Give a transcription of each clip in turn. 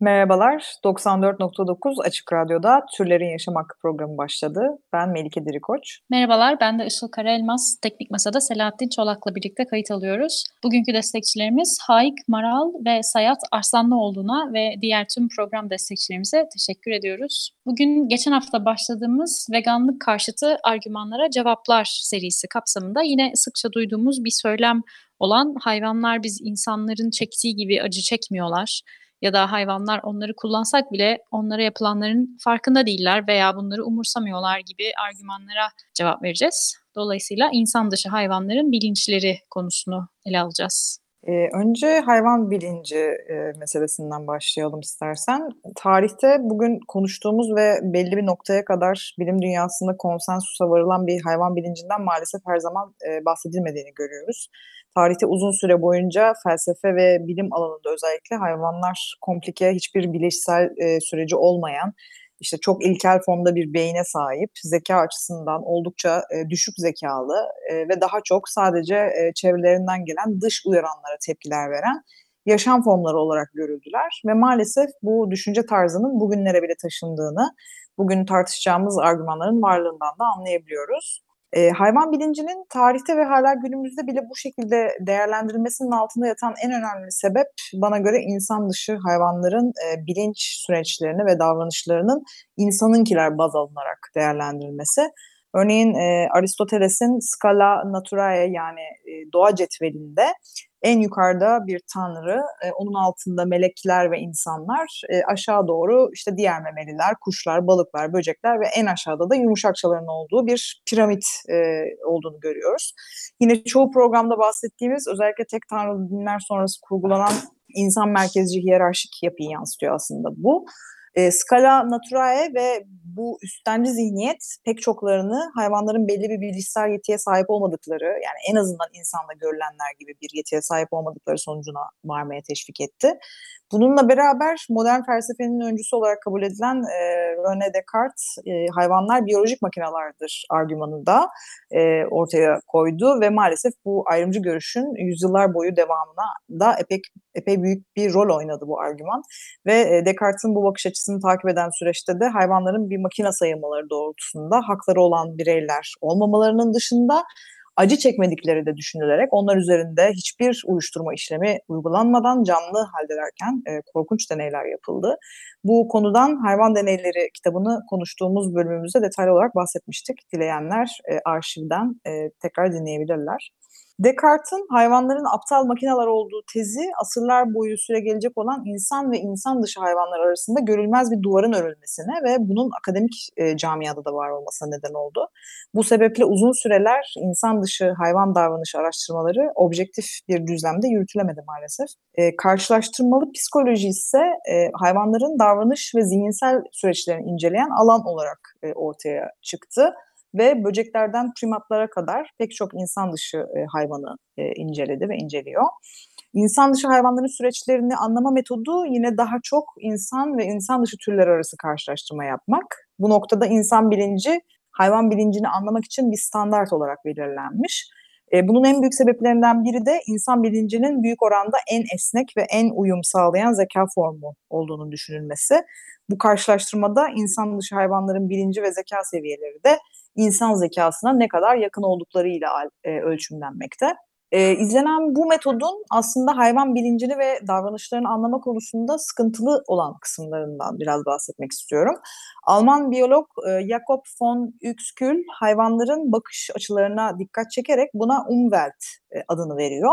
Merhabalar, 94.9 Açık Radyo'da Türlerin Yaşam Hakkı programı başladı. Ben Melike Dirikoç. Merhabalar, ben de Işıl Karaelmaz. Teknik Masa'da Selahattin Çolak'la birlikte kayıt alıyoruz. Bugünkü destekçilerimiz Haik Maral ve Sayat Arslanlıoğlu'na ve diğer tüm program destekçilerimize teşekkür ediyoruz. Bugün geçen hafta başladığımız veganlık karşıtı argümanlara cevaplar serisi kapsamında yine sıkça duyduğumuz bir söylem olan hayvanlar biz insanların çektiği gibi acı çekmiyorlar ya da hayvanlar onları kullansak bile onlara yapılanların farkında değiller veya bunları umursamıyorlar gibi argümanlara cevap vereceğiz. Dolayısıyla insan dışı hayvanların bilinçleri konusunu ele alacağız. Ee, önce hayvan bilinci e, meselesinden başlayalım istersen. Tarihte bugün konuştuğumuz ve belli bir noktaya kadar bilim dünyasında konsensusa varılan bir hayvan bilincinden maalesef her zaman e, bahsedilmediğini görüyoruz. Tarihte uzun süre boyunca felsefe ve bilim alanında özellikle hayvanlar komplike, hiçbir bilişsel e, süreci olmayan, işte çok ilkel formda bir beyne sahip, zeka açısından oldukça e, düşük zekalı e, ve daha çok sadece e, çevrelerinden gelen dış uyaranlara tepkiler veren yaşam formları olarak görüldüler ve maalesef bu düşünce tarzının bugünlere bile taşındığını, bugün tartışacağımız argümanların varlığından da anlayabiliyoruz. E, hayvan bilincinin tarihte ve hala günümüzde bile bu şekilde değerlendirilmesinin altında yatan en önemli sebep bana göre insan dışı hayvanların e, bilinç süreçlerini ve davranışlarının insanınkiler baz alınarak değerlendirilmesi. Örneğin e, Aristoteles'in Scala Naturae yani e, doğa cetvelinde en yukarıda bir tanrı, e, onun altında melekler ve insanlar, e, aşağı doğru işte diğer memeliler, kuşlar, balıklar, böcekler ve en aşağıda da yumuşakçaların olduğu bir piramit e, olduğunu görüyoruz. Yine çoğu programda bahsettiğimiz özellikle tek tanrılı dinler sonrası kurgulanan insan merkezci hiyerarşik yapıyı yansıtıyor aslında bu. E, Scala Naturae ve bu üstenci zihniyet pek çoklarını hayvanların belli bir bilişsel yetiye sahip olmadıkları yani en azından insanda görülenler gibi bir yetiye sahip olmadıkları sonucuna varmaya teşvik etti. Bununla beraber modern felsefenin öncüsü olarak kabul edilen e, René Descartes e, hayvanlar biyolojik makinelerdir argümanını da e, ortaya koydu ve maalesef bu ayrımcı görüşün yüzyıllar boyu devamına da epey, epey büyük bir rol oynadı bu argüman ve e, Descartes'in bu bakış açısını takip eden süreçte de hayvanların bir makine sayılmaları doğrultusunda hakları olan bireyler olmamalarının dışında acı çekmedikleri de düşünülerek onlar üzerinde hiçbir uyuşturma işlemi uygulanmadan canlı haldelerken e, korkunç deneyler yapıldı. Bu konudan Hayvan Deneyleri kitabını konuştuğumuz bölümümüzde detaylı olarak bahsetmiştik. Dileyenler e, arşivden e, tekrar dinleyebilirler. Descartes'in hayvanların aptal makineler olduğu tezi asırlar boyu süre gelecek olan insan ve insan dışı hayvanlar arasında görülmez bir duvarın örülmesine ve bunun akademik e, camiada da var olmasına neden oldu. Bu sebeple uzun süreler insan dışı hayvan davranışı araştırmaları objektif bir düzlemde yürütülemedi maalesef. E, karşılaştırmalı psikoloji ise e, hayvanların davranış ve zihinsel süreçlerini inceleyen alan olarak e, ortaya çıktı ve böceklerden primatlara kadar pek çok insan dışı e, hayvanı e, inceledi ve inceliyor. İnsan dışı hayvanların süreçlerini anlama metodu yine daha çok insan ve insan dışı türler arası karşılaştırma yapmak. Bu noktada insan bilinci hayvan bilincini anlamak için bir standart olarak belirlenmiş. E, bunun en büyük sebeplerinden biri de insan bilincinin büyük oranda en esnek ve en uyum sağlayan zeka formu olduğunu düşünülmesi. Bu karşılaştırmada insan dışı hayvanların bilinci ve zeka seviyeleri de insan zekasına ne kadar yakın olduklarıyla e, ölçümlenmekte. E, izlenen bu metodun aslında hayvan bilincini ve davranışlarını anlama konusunda sıkıntılı olan kısımlarından biraz bahsetmek istiyorum. Alman biyolog e, Jakob von Uexküll hayvanların bakış açılarına dikkat çekerek buna Umwelt e, adını veriyor.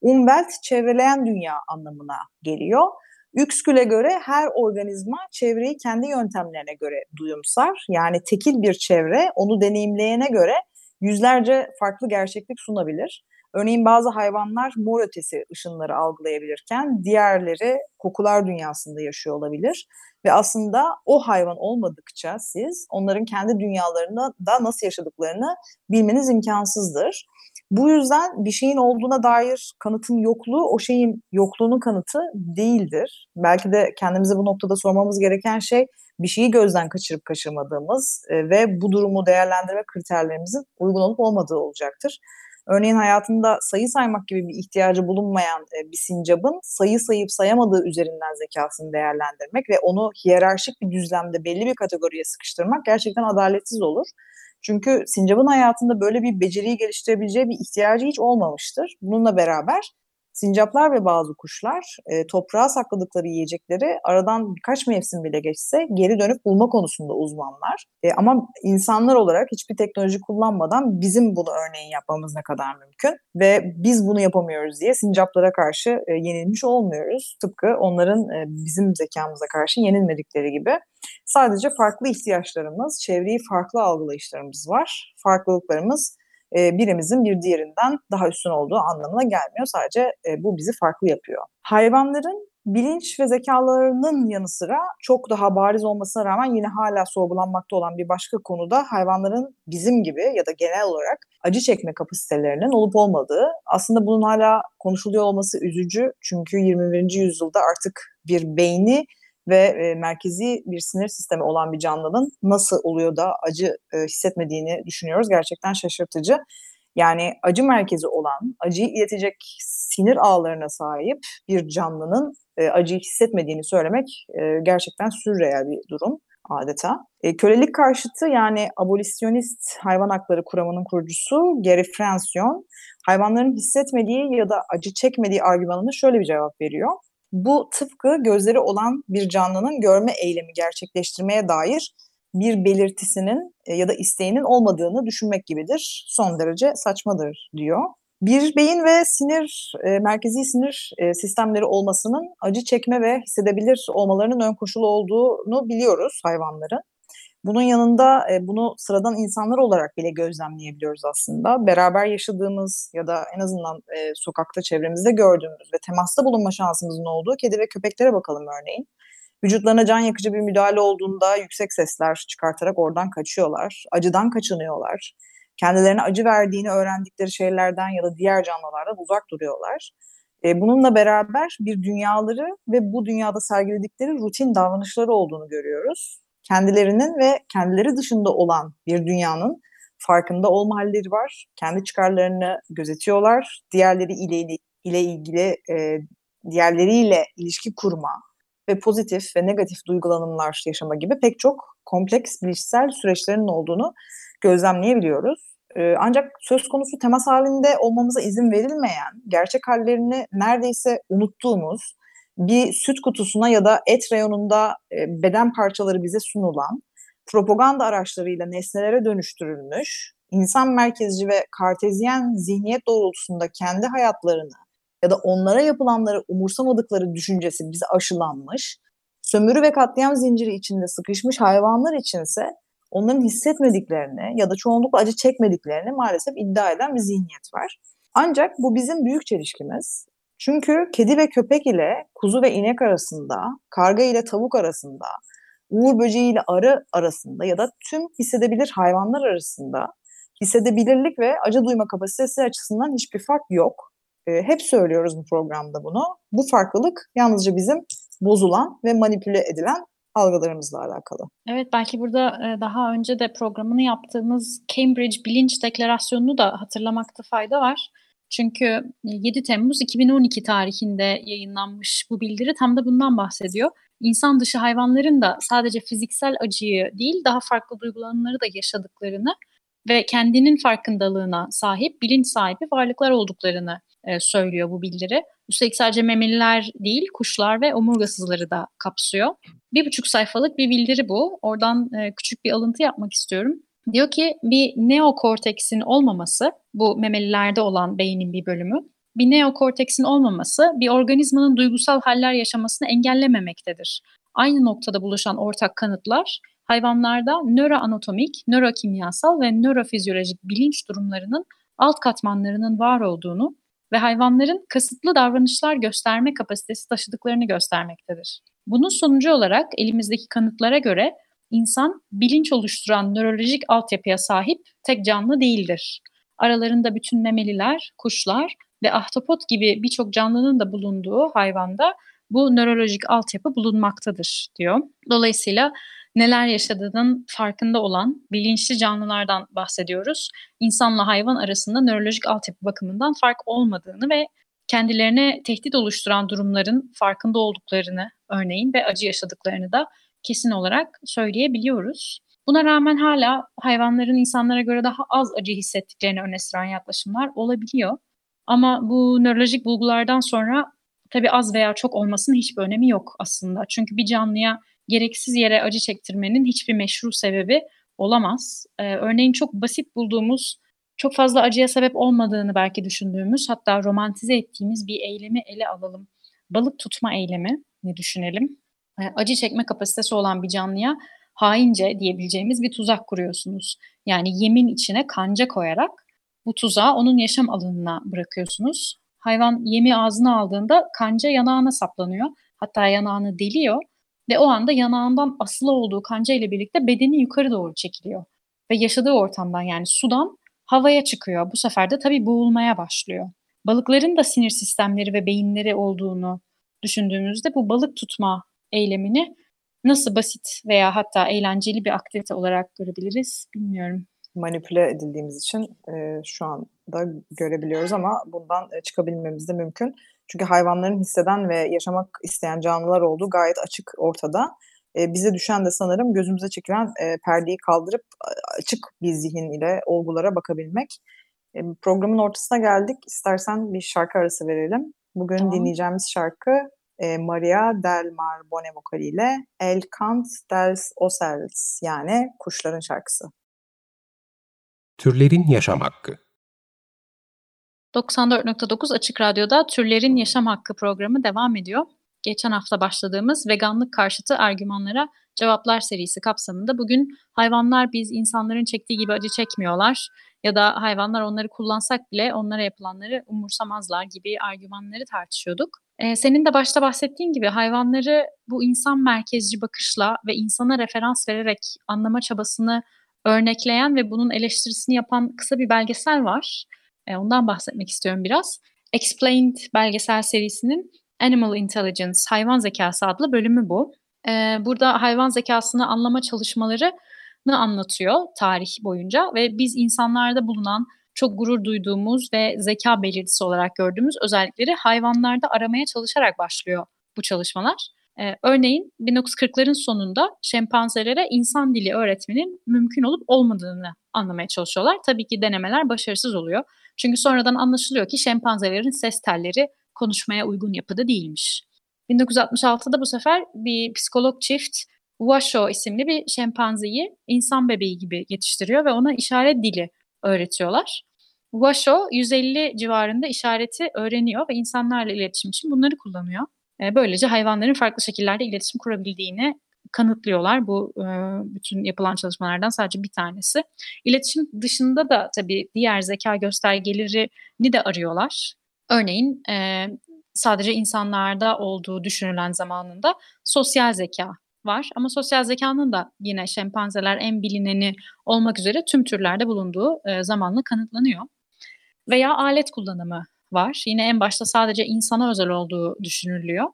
Umwelt çevreleyen dünya anlamına geliyor. Üskül'e göre her organizma çevreyi kendi yöntemlerine göre duyumsar. Yani tekil bir çevre onu deneyimleyene göre yüzlerce farklı gerçeklik sunabilir. Örneğin bazı hayvanlar mor ötesi ışınları algılayabilirken diğerleri kokular dünyasında yaşıyor olabilir. Ve aslında o hayvan olmadıkça siz onların kendi dünyalarında da nasıl yaşadıklarını bilmeniz imkansızdır. Bu yüzden bir şeyin olduğuna dair kanıtın yokluğu o şeyin yokluğunun kanıtı değildir. Belki de kendimize bu noktada sormamız gereken şey bir şeyi gözden kaçırıp kaçırmadığımız e, ve bu durumu değerlendirme kriterlerimizin uygun olup olmadığı olacaktır. Örneğin hayatında sayı saymak gibi bir ihtiyacı bulunmayan e, bir sincabın sayı sayıp sayamadığı üzerinden zekasını değerlendirmek ve onu hiyerarşik bir düzlemde belli bir kategoriye sıkıştırmak gerçekten adaletsiz olur. Çünkü sincabın hayatında böyle bir beceriyi geliştirebileceği bir ihtiyacı hiç olmamıştır. Bununla beraber Sincaplar ve bazı kuşlar e, toprağa sakladıkları yiyecekleri aradan birkaç mevsim bile geçse geri dönüp bulma konusunda uzmanlar. E, ama insanlar olarak hiçbir teknoloji kullanmadan bizim bunu örneğin yapmamız ne kadar mümkün ve biz bunu yapamıyoruz diye sincaplara karşı e, yenilmiş olmuyoruz. Tıpkı onların e, bizim zekamıza karşı yenilmedikleri gibi. Sadece farklı ihtiyaçlarımız, çevreyi farklı algılayışlarımız var. Farklılıklarımız e, birimizin bir diğerinden daha üstün olduğu anlamına gelmiyor. Sadece e, bu bizi farklı yapıyor. Hayvanların bilinç ve zekalarının yanı sıra çok daha bariz olmasına rağmen yine hala sorgulanmakta olan bir başka konuda hayvanların bizim gibi ya da genel olarak acı çekme kapasitelerinin olup olmadığı. Aslında bunun hala konuşuluyor olması üzücü çünkü 21. yüzyılda artık bir beyni ve e, merkezi bir sinir sistemi olan bir canlının nasıl oluyor da acı e, hissetmediğini düşünüyoruz. Gerçekten şaşırtıcı. Yani acı merkezi olan, acıyı iletecek sinir ağlarına sahip bir canlının e, acıyı hissetmediğini söylemek e, gerçekten sürreel bir durum adeta. E, kölelik karşıtı yani abolisyonist hayvan hakları kuramının kurucusu Gary Francione, hayvanların hissetmediği ya da acı çekmediği argümanına şöyle bir cevap veriyor. Bu tıpkı gözleri olan bir canlının görme eylemi gerçekleştirmeye dair bir belirtisinin e, ya da isteğinin olmadığını düşünmek gibidir. Son derece saçmadır diyor. Bir beyin ve sinir, e, merkezi sinir e, sistemleri olmasının acı çekme ve hissedebilir olmalarının ön koşulu olduğunu biliyoruz hayvanların. Bunun yanında e, bunu sıradan insanlar olarak bile gözlemleyebiliyoruz aslında. Beraber yaşadığımız ya da en azından e, sokakta çevremizde gördüğümüz ve temasta bulunma şansımızın olduğu kedi ve köpeklere bakalım örneğin. Vücutlarına can yakıcı bir müdahale olduğunda yüksek sesler çıkartarak oradan kaçıyorlar. Acıdan kaçınıyorlar. Kendilerine acı verdiğini öğrendikleri şeylerden ya da diğer canlılardan uzak duruyorlar. E, bununla beraber bir dünyaları ve bu dünyada sergiledikleri rutin davranışları olduğunu görüyoruz kendilerinin ve kendileri dışında olan bir dünyanın farkında olma halleri var. Kendi çıkarlarını gözetiyorlar. Diğerleri ile ile ilgili e, diğerleriyle ilişki kurma ve pozitif ve negatif duygulanımlar yaşama gibi pek çok kompleks bilişsel süreçlerin olduğunu gözlemleyebiliyoruz. E, ancak söz konusu temas halinde olmamıza izin verilmeyen, gerçek hallerini neredeyse unuttuğumuz bir süt kutusuna ya da et reyonunda e, beden parçaları bize sunulan, propaganda araçlarıyla nesnelere dönüştürülmüş, insan merkezci ve kartezyen zihniyet doğrultusunda kendi hayatlarını ya da onlara yapılanları umursamadıkları düşüncesi bize aşılanmış, sömürü ve katliam zinciri içinde sıkışmış hayvanlar içinse onların hissetmediklerini ya da çoğunlukla acı çekmediklerini maalesef iddia eden bir zihniyet var. Ancak bu bizim büyük çelişkimiz. Çünkü kedi ve köpek ile kuzu ve inek arasında, karga ile tavuk arasında, uğur böceği ile arı arasında ya da tüm hissedebilir hayvanlar arasında hissedebilirlik ve acı duyma kapasitesi açısından hiçbir fark yok. E, hep söylüyoruz bu programda bunu. Bu farklılık yalnızca bizim bozulan ve manipüle edilen algılarımızla alakalı. Evet belki burada e, daha önce de programını yaptığımız Cambridge Bilinç Deklarasyonu'nu da hatırlamakta fayda var. Çünkü 7 e, Temmuz 2012 tarihinde yayınlanmış bu bildiri tam da bundan bahsediyor. İnsan dışı hayvanların da sadece fiziksel acıyı değil daha farklı duygulanımları da yaşadıklarını ve kendinin farkındalığına sahip, bilinç sahibi varlıklar olduklarını e, söylüyor bu bildiri. Üstelik sadece memeliler değil, kuşlar ve omurgasızları da kapsıyor. Bir buçuk sayfalık bir bildiri bu. Oradan e, küçük bir alıntı yapmak istiyorum. Diyor ki bir neokorteksin olmaması, bu memelilerde olan beynin bir bölümü, bir neokorteksin olmaması bir organizmanın duygusal haller yaşamasını engellememektedir. Aynı noktada buluşan ortak kanıtlar hayvanlarda nöroanatomik, nörokimyasal ve nörofizyolojik bilinç durumlarının alt katmanlarının var olduğunu ve hayvanların kasıtlı davranışlar gösterme kapasitesi taşıdıklarını göstermektedir. Bunun sonucu olarak elimizdeki kanıtlara göre insan bilinç oluşturan nörolojik altyapıya sahip tek canlı değildir. Aralarında bütün memeliler, kuşlar ve ahtapot gibi birçok canlının da bulunduğu hayvanda bu nörolojik altyapı bulunmaktadır diyor. Dolayısıyla neler yaşadığının farkında olan bilinçli canlılardan bahsediyoruz. İnsanla hayvan arasında nörolojik altyapı bakımından fark olmadığını ve kendilerine tehdit oluşturan durumların farkında olduklarını örneğin ve acı yaşadıklarını da kesin olarak söyleyebiliyoruz. Buna rağmen hala hayvanların insanlara göre daha az acı hissettiklerini öne süren yaklaşımlar olabiliyor. Ama bu nörolojik bulgulardan sonra tabii az veya çok olmasının hiçbir önemi yok aslında. Çünkü bir canlıya gereksiz yere acı çektirmenin hiçbir meşru sebebi olamaz. Ee, örneğin çok basit bulduğumuz, çok fazla acıya sebep olmadığını belki düşündüğümüz, hatta romantize ettiğimiz bir eylemi ele alalım. Balık tutma eylemi ne düşünelim. Ee, acı çekme kapasitesi olan bir canlıya haince diyebileceğimiz bir tuzak kuruyorsunuz. Yani yemin içine kanca koyarak bu tuzağı onun yaşam alanına bırakıyorsunuz. Hayvan yemi ağzına aldığında kanca yanağına saplanıyor. Hatta yanağını deliyor ve o anda yanağından asılı olduğu kanca ile birlikte bedeni yukarı doğru çekiliyor. Ve yaşadığı ortamdan yani sudan havaya çıkıyor. Bu sefer de tabii boğulmaya başlıyor. Balıkların da sinir sistemleri ve beyinleri olduğunu düşündüğümüzde bu balık tutma eylemini nasıl basit veya hatta eğlenceli bir aktivite olarak görebiliriz bilmiyorum. Manipüle edildiğimiz için e, şu anda görebiliyoruz ama bundan e, çıkabilmemiz de mümkün. Çünkü hayvanların hisseden ve yaşamak isteyen canlılar olduğu gayet açık ortada. E, bize düşen de sanırım gözümüze çekilen e, perdeyi kaldırıp açık bir zihin ile olgulara bakabilmek. E, programın ortasına geldik. İstersen bir şarkı arası verelim. Bugün tamam. dinleyeceğimiz şarkı e, Maria del Mar Bone vokaliyle El Cant dels Ocells yani kuşların şarkısı. Türlerin Yaşam Hakkı 94.9 Açık Radyo'da Türlerin Yaşam Hakkı programı devam ediyor. Geçen hafta başladığımız veganlık karşıtı argümanlara cevaplar serisi kapsamında bugün hayvanlar biz insanların çektiği gibi acı çekmiyorlar ya da hayvanlar onları kullansak bile onlara yapılanları umursamazlar gibi argümanları tartışıyorduk. Ee, senin de başta bahsettiğin gibi hayvanları bu insan merkezci bakışla ve insana referans vererek anlama çabasını örnekleyen ve bunun eleştirisini yapan kısa bir belgesel var. E, ondan bahsetmek istiyorum biraz. Explained belgesel serisinin Animal Intelligence, hayvan zekası adlı bölümü bu. E, burada hayvan zekasını anlama çalışmalarını anlatıyor tarih boyunca ve biz insanlarda bulunan çok gurur duyduğumuz ve zeka belirtisi olarak gördüğümüz özellikleri hayvanlarda aramaya çalışarak başlıyor bu çalışmalar. Ee, örneğin 1940'ların sonunda şempanzelere insan dili öğretmenin mümkün olup olmadığını anlamaya çalışıyorlar. Tabii ki denemeler başarısız oluyor. Çünkü sonradan anlaşılıyor ki şempanzelerin ses telleri konuşmaya uygun yapıda değilmiş. 1966'da bu sefer bir psikolog çift Washoe isimli bir şempanzeyi insan bebeği gibi yetiştiriyor ve ona işaret dili öğretiyorlar. Washoe 150 civarında işareti öğreniyor ve insanlarla iletişim için bunları kullanıyor. E, böylece hayvanların farklı şekillerde iletişim kurabildiğini kanıtlıyorlar. Bu e, bütün yapılan çalışmalardan sadece bir tanesi. İletişim dışında da tabii diğer zeka göstergelerini de arıyorlar. Örneğin e, sadece insanlarda olduğu düşünülen zamanında sosyal zeka var. Ama sosyal zekanın da yine şempanzeler en bilineni olmak üzere tüm türlerde bulunduğu e, zamanla kanıtlanıyor. Veya alet kullanımı var. Yine en başta sadece insana özel olduğu düşünülüyor.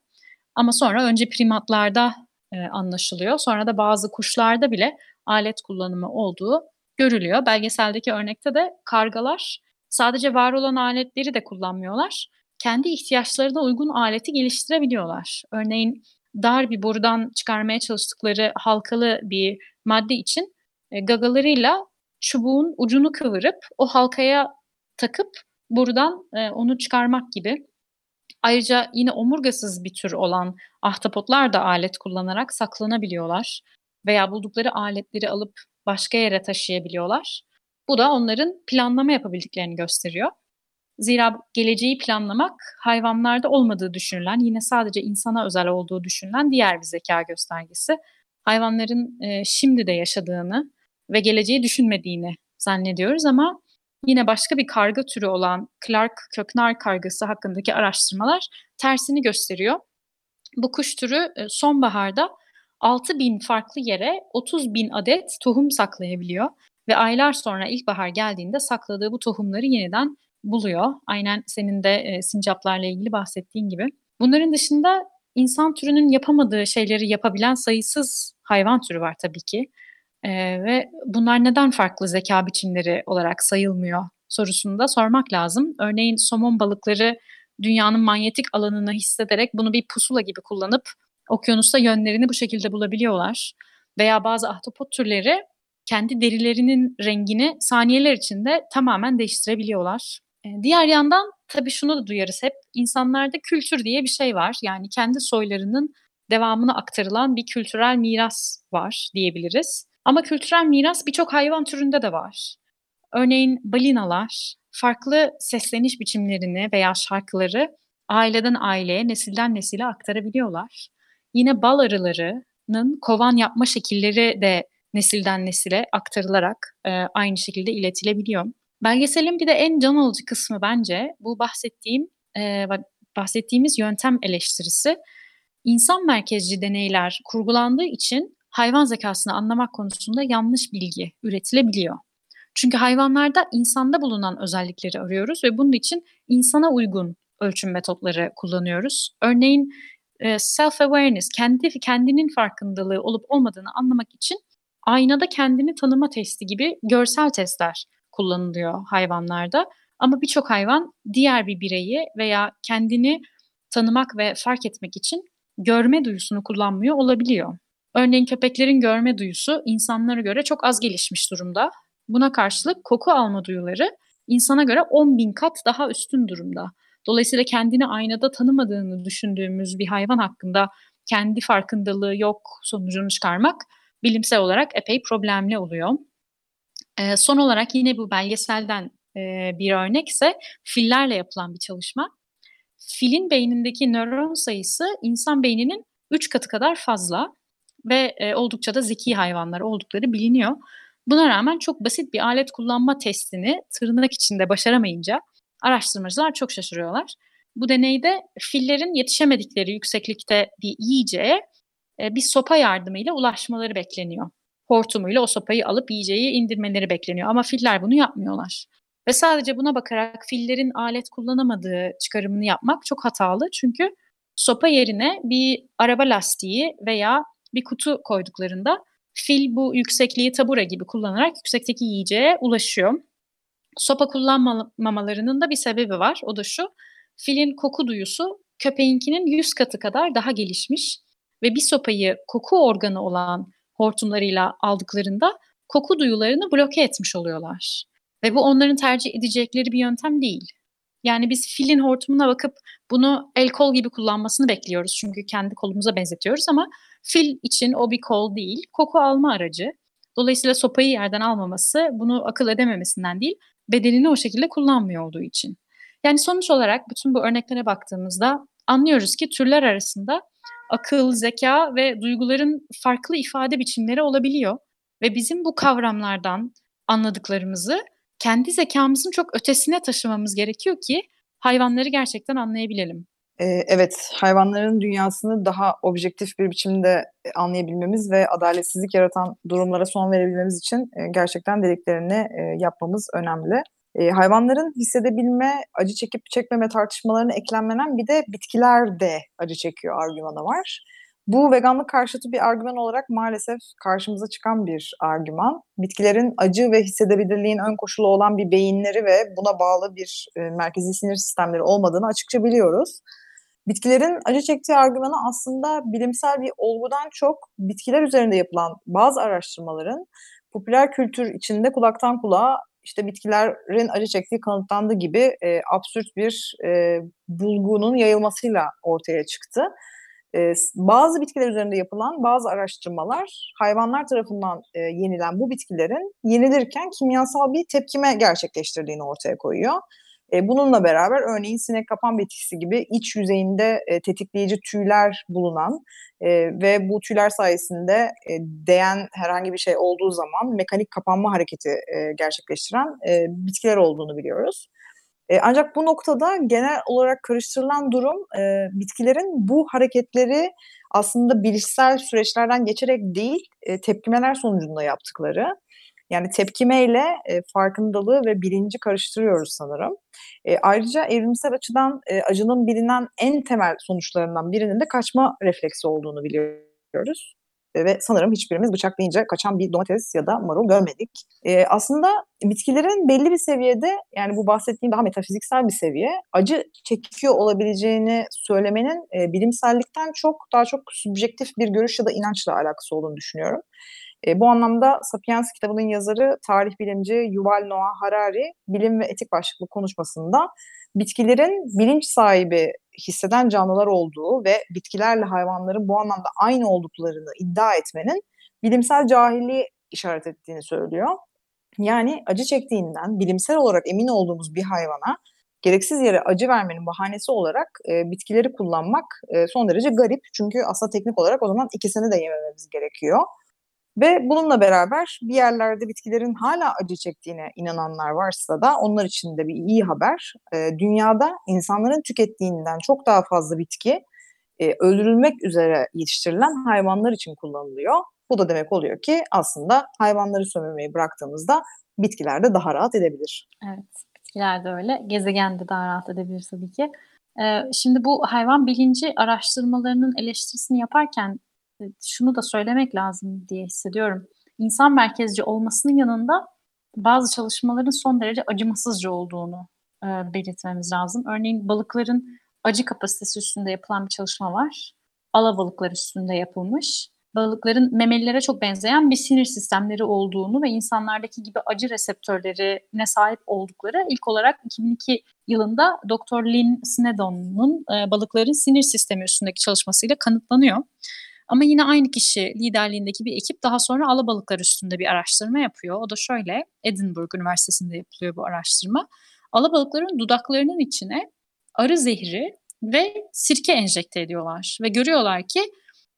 Ama sonra önce primatlarda e, anlaşılıyor. Sonra da bazı kuşlarda bile alet kullanımı olduğu görülüyor. Belgeseldeki örnekte de kargalar sadece var olan aletleri de kullanmıyorlar. Kendi ihtiyaçlarına uygun aleti geliştirebiliyorlar. Örneğin dar bir borudan çıkarmaya çalıştıkları halkalı bir madde için e, gagalarıyla çubuğun ucunu kıvırıp o halkaya takıp buradan e, onu çıkarmak gibi Ayrıca yine omurgasız bir tür olan ahtapotlar da alet kullanarak saklanabiliyorlar veya buldukları aletleri alıp başka yere taşıyabiliyorlar. Bu da onların planlama yapabildiklerini gösteriyor. Zira geleceği planlamak hayvanlarda olmadığı düşünülen, yine sadece insana özel olduğu düşünülen diğer bir zeka göstergesi. Hayvanların e, şimdi de yaşadığını ve geleceği düşünmediğini zannediyoruz ama Yine başka bir karga türü olan Clark köknar kargası hakkındaki araştırmalar tersini gösteriyor. Bu kuş türü e, sonbaharda 6 bin farklı yere 30 bin adet tohum saklayabiliyor ve aylar sonra ilkbahar geldiğinde sakladığı bu tohumları yeniden buluyor. Aynen senin de e, sincaplarla ilgili bahsettiğin gibi. Bunların dışında insan türünün yapamadığı şeyleri yapabilen sayısız hayvan türü var tabii ki. E, ve bunlar neden farklı zeka biçimleri olarak sayılmıyor sorusunu da sormak lazım. Örneğin somon balıkları dünyanın manyetik alanını hissederek bunu bir pusula gibi kullanıp okyanusta yönlerini bu şekilde bulabiliyorlar. Veya bazı ahtapot türleri kendi derilerinin rengini saniyeler içinde tamamen değiştirebiliyorlar. E, diğer yandan tabii şunu da duyarız hep. insanlarda kültür diye bir şey var. Yani kendi soylarının devamını aktarılan bir kültürel miras var diyebiliriz. Ama kültürel miras birçok hayvan türünde de var. Örneğin balinalar farklı sesleniş biçimlerini veya şarkıları aileden aileye, nesilden nesile aktarabiliyorlar. Yine bal arılarının kovan yapma şekilleri de nesilden nesile aktarılarak e, aynı şekilde iletilebiliyor. Belgeselin bir de en can alıcı kısmı bence bu bahsettiğim e, bahsettiğimiz yöntem eleştirisi. İnsan merkezci deneyler kurgulandığı için hayvan zekasını anlamak konusunda yanlış bilgi üretilebiliyor. Çünkü hayvanlarda insanda bulunan özellikleri arıyoruz ve bunun için insana uygun ölçüm metotları kullanıyoruz. Örneğin self-awareness, kendi kendinin farkındalığı olup olmadığını anlamak için aynada kendini tanıma testi gibi görsel testler kullanılıyor hayvanlarda. Ama birçok hayvan diğer bir bireyi veya kendini tanımak ve fark etmek için görme duyusunu kullanmıyor olabiliyor. Örneğin köpeklerin görme duyusu insanlara göre çok az gelişmiş durumda. Buna karşılık koku alma duyuları insana göre 10 bin kat daha üstün durumda. Dolayısıyla kendini aynada tanımadığını düşündüğümüz bir hayvan hakkında kendi farkındalığı yok sonucunu çıkarmak bilimsel olarak epey problemli oluyor. E, son olarak yine bu belgeselden e, bir örnek ise fillerle yapılan bir çalışma. Filin beynindeki nöron sayısı insan beyninin 3 katı kadar fazla ve e, oldukça da zeki hayvanlar oldukları biliniyor. Buna rağmen çok basit bir alet kullanma testini tırnak içinde başaramayınca araştırmacılar çok şaşırıyorlar. Bu deneyde fillerin yetişemedikleri yükseklikte bir yiyeceğe e, bir sopa yardımıyla ulaşmaları bekleniyor. Hortumuyla o sopayı alıp yiyeceği indirmeleri bekleniyor ama filler bunu yapmıyorlar. Ve sadece buna bakarak fillerin alet kullanamadığı çıkarımını yapmak çok hatalı. Çünkü sopa yerine bir araba lastiği veya bir kutu koyduklarında fil bu yüksekliği tabura gibi kullanarak yüksekteki yiyeceğe ulaşıyor. Sopa kullanmamalarının da bir sebebi var. O da şu. Filin koku duyusu köpeğinkinin 100 katı kadar daha gelişmiş ve bir sopayı koku organı olan hortumlarıyla aldıklarında koku duyularını bloke etmiş oluyorlar. Ve bu onların tercih edecekleri bir yöntem değil. Yani biz filin hortumuna bakıp bunu el kol gibi kullanmasını bekliyoruz. Çünkü kendi kolumuza benzetiyoruz ama fil için o bir kol değil, koku alma aracı. Dolayısıyla sopayı yerden almaması bunu akıl edememesinden değil, bedenini o şekilde kullanmıyor olduğu için. Yani sonuç olarak bütün bu örneklere baktığımızda anlıyoruz ki türler arasında akıl, zeka ve duyguların farklı ifade biçimleri olabiliyor. Ve bizim bu kavramlardan anladıklarımızı kendi zekamızın çok ötesine taşımamız gerekiyor ki hayvanları gerçekten anlayabilelim. Evet, hayvanların dünyasını daha objektif bir biçimde anlayabilmemiz ve adaletsizlik yaratan durumlara son verebilmemiz için gerçekten dediklerini yapmamız önemli. Hayvanların hissedebilme, acı çekip çekmeme tartışmalarına eklenmenen bir de bitkiler de acı çekiyor argümanı var. Bu veganlık karşıtı bir argüman olarak maalesef karşımıza çıkan bir argüman. Bitkilerin acı ve hissedebilirliğin ön koşulu olan bir beyinleri ve buna bağlı bir merkezi sinir sistemleri olmadığını açıkça biliyoruz. Bitkilerin acı çektiği argümanı aslında bilimsel bir olgudan çok bitkiler üzerinde yapılan bazı araştırmaların popüler kültür içinde kulaktan kulağa işte bitkilerin acı çektiği kanıtlandığı gibi e, absürt bir e, bulgunun yayılmasıyla ortaya çıktı. E, bazı bitkiler üzerinde yapılan bazı araştırmalar hayvanlar tarafından e, yenilen bu bitkilerin yenilirken kimyasal bir tepkime gerçekleştirdiğini ortaya koyuyor. E, bununla beraber örneğin sinek kapan bitkisi gibi iç yüzeyinde e, tetikleyici tüyler bulunan e, ve bu tüyler sayesinde e, değen herhangi bir şey olduğu zaman mekanik kapanma hareketi e, gerçekleştiren e, bitkiler olduğunu biliyoruz. E, ancak bu noktada genel olarak karıştırılan durum e, bitkilerin bu hareketleri aslında bilişsel süreçlerden geçerek değil, e, tepkimeler sonucunda yaptıkları. Yani tepkimeyle e, farkındalığı ve bilinci karıştırıyoruz sanırım. E, ayrıca evrimsel açıdan e, acının bilinen en temel sonuçlarından birinin de kaçma refleksi olduğunu biliyoruz. E, ve sanırım hiçbirimiz bıçak deyince kaçan bir domates ya da marul görmedik. E, aslında bitkilerin belli bir seviyede yani bu bahsettiğim daha metafiziksel bir seviye acı çekiyor olabileceğini söylemenin e, bilimsellikten çok daha çok subjektif bir görüş ya da inançla alakası olduğunu düşünüyorum. E, bu anlamda Sapiens kitabının yazarı tarih bilimci Yuval Noah Harari bilim ve etik başlıklı konuşmasında bitkilerin bilinç sahibi hisseden canlılar olduğu ve bitkilerle hayvanların bu anlamda aynı olduklarını iddia etmenin bilimsel cahilliği işaret ettiğini söylüyor. Yani acı çektiğinden bilimsel olarak emin olduğumuz bir hayvana gereksiz yere acı vermenin bahanesi olarak e, bitkileri kullanmak e, son derece garip. Çünkü aslında teknik olarak o zaman ikisini de yemememiz gerekiyor. Ve bununla beraber bir yerlerde bitkilerin hala acı çektiğine inananlar varsa da onlar için de bir iyi haber. E, dünyada insanların tükettiğinden çok daha fazla bitki e, öldürülmek üzere yetiştirilen hayvanlar için kullanılıyor. Bu da demek oluyor ki aslında hayvanları sömürmeyi bıraktığımızda bitkiler de daha rahat edebilir. Evet, bitkiler de öyle. Gezegen de daha rahat edebilir tabii ki. Ee, şimdi bu hayvan bilinci araştırmalarının eleştirisini yaparken şunu da söylemek lazım diye hissediyorum. İnsan merkezci olmasının yanında bazı çalışmaların son derece acımasızca olduğunu e, belirtmemiz lazım. Örneğin balıkların acı kapasitesi üstünde yapılan bir çalışma var. Alabalıklar üstünde yapılmış. Balıkların memelilere çok benzeyen bir sinir sistemleri olduğunu ve insanlardaki gibi acı reseptörlerine sahip oldukları ilk olarak 2002 yılında Dr. Lynn Snedon'un e, balıkların sinir sistemi üstündeki çalışmasıyla kanıtlanıyor. Ama yine aynı kişi liderliğindeki bir ekip daha sonra alabalıklar üstünde bir araştırma yapıyor. O da şöyle, Edinburgh Üniversitesi'nde yapılıyor bu araştırma. Alabalıkların dudaklarının içine arı zehri ve sirke enjekte ediyorlar. Ve görüyorlar ki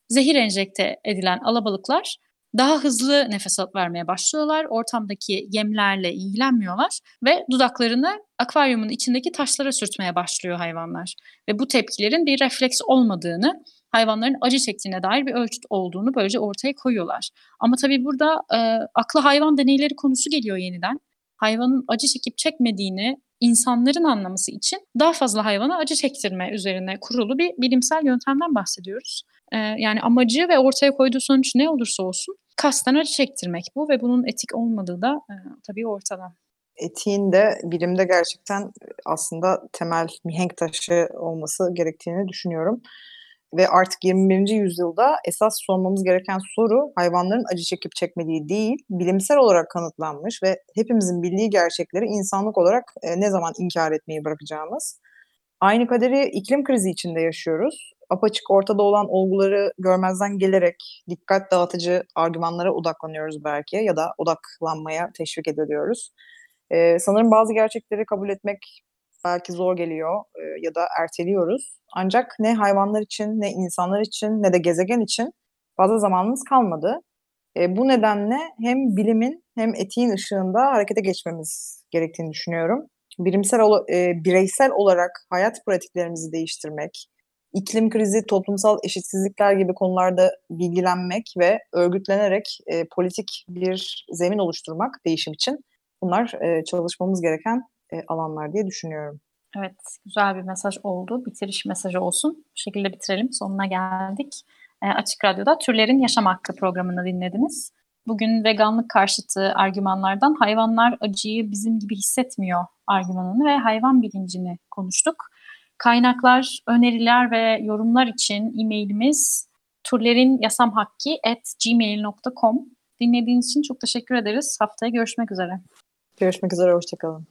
zehir enjekte edilen alabalıklar daha hızlı nefes alıp vermeye başlıyorlar. Ortamdaki yemlerle ilgilenmiyorlar ve dudaklarını akvaryumun içindeki taşlara sürtmeye başlıyor hayvanlar. Ve bu tepkilerin bir refleks olmadığını hayvanların acı çektiğine dair bir ölçüt olduğunu böylece ortaya koyuyorlar. Ama tabii burada e, aklı hayvan deneyleri konusu geliyor yeniden. Hayvanın acı çekip çekmediğini insanların anlaması için daha fazla hayvana acı çektirme üzerine kurulu bir bilimsel yöntemden bahsediyoruz. E, yani amacı ve ortaya koyduğu sonuç ne olursa olsun kasten acı çektirmek bu ve bunun etik olmadığı da e, tabii ortada etiğin de bilimde gerçekten aslında temel mihenk taşı olması gerektiğini düşünüyorum ve artık 21. yüzyılda esas sormamız gereken soru hayvanların acı çekip çekmediği değil, bilimsel olarak kanıtlanmış ve hepimizin bildiği gerçekleri insanlık olarak e, ne zaman inkar etmeyi bırakacağımız. Aynı kaderi iklim krizi içinde yaşıyoruz. Apaçık ortada olan olguları görmezden gelerek dikkat dağıtıcı argümanlara odaklanıyoruz belki ya da odaklanmaya teşvik ediliyoruz. Ee, sanırım bazı gerçekleri kabul etmek belki zor geliyor e, ya da erteliyoruz. Ancak ne hayvanlar için, ne insanlar için, ne de gezegen için fazla zamanımız kalmadı. E, bu nedenle hem bilimin hem etiğin ışığında harekete geçmemiz gerektiğini düşünüyorum. Birimsel, e, bireysel olarak hayat pratiklerimizi değiştirmek, iklim krizi, toplumsal eşitsizlikler gibi konularda bilgilenmek ve örgütlenerek e, politik bir zemin oluşturmak değişim için bunlar e, çalışmamız gereken e, alanlar diye düşünüyorum. Evet, güzel bir mesaj oldu. Bitiriş mesajı olsun. Bu şekilde bitirelim. Sonuna geldik. E, Açık Radyo'da Türlerin Yaşam Hakkı programını dinlediniz. Bugün veganlık karşıtı argümanlardan hayvanlar acıyı bizim gibi hissetmiyor argümanını ve hayvan bilincini konuştuk. Kaynaklar, öneriler ve yorumlar için e-mailimiz turlerinyasamhakki.gmail.com Dinlediğiniz için çok teşekkür ederiz. Haftaya görüşmek üzere. Görüşmek üzere, hoşçakalın.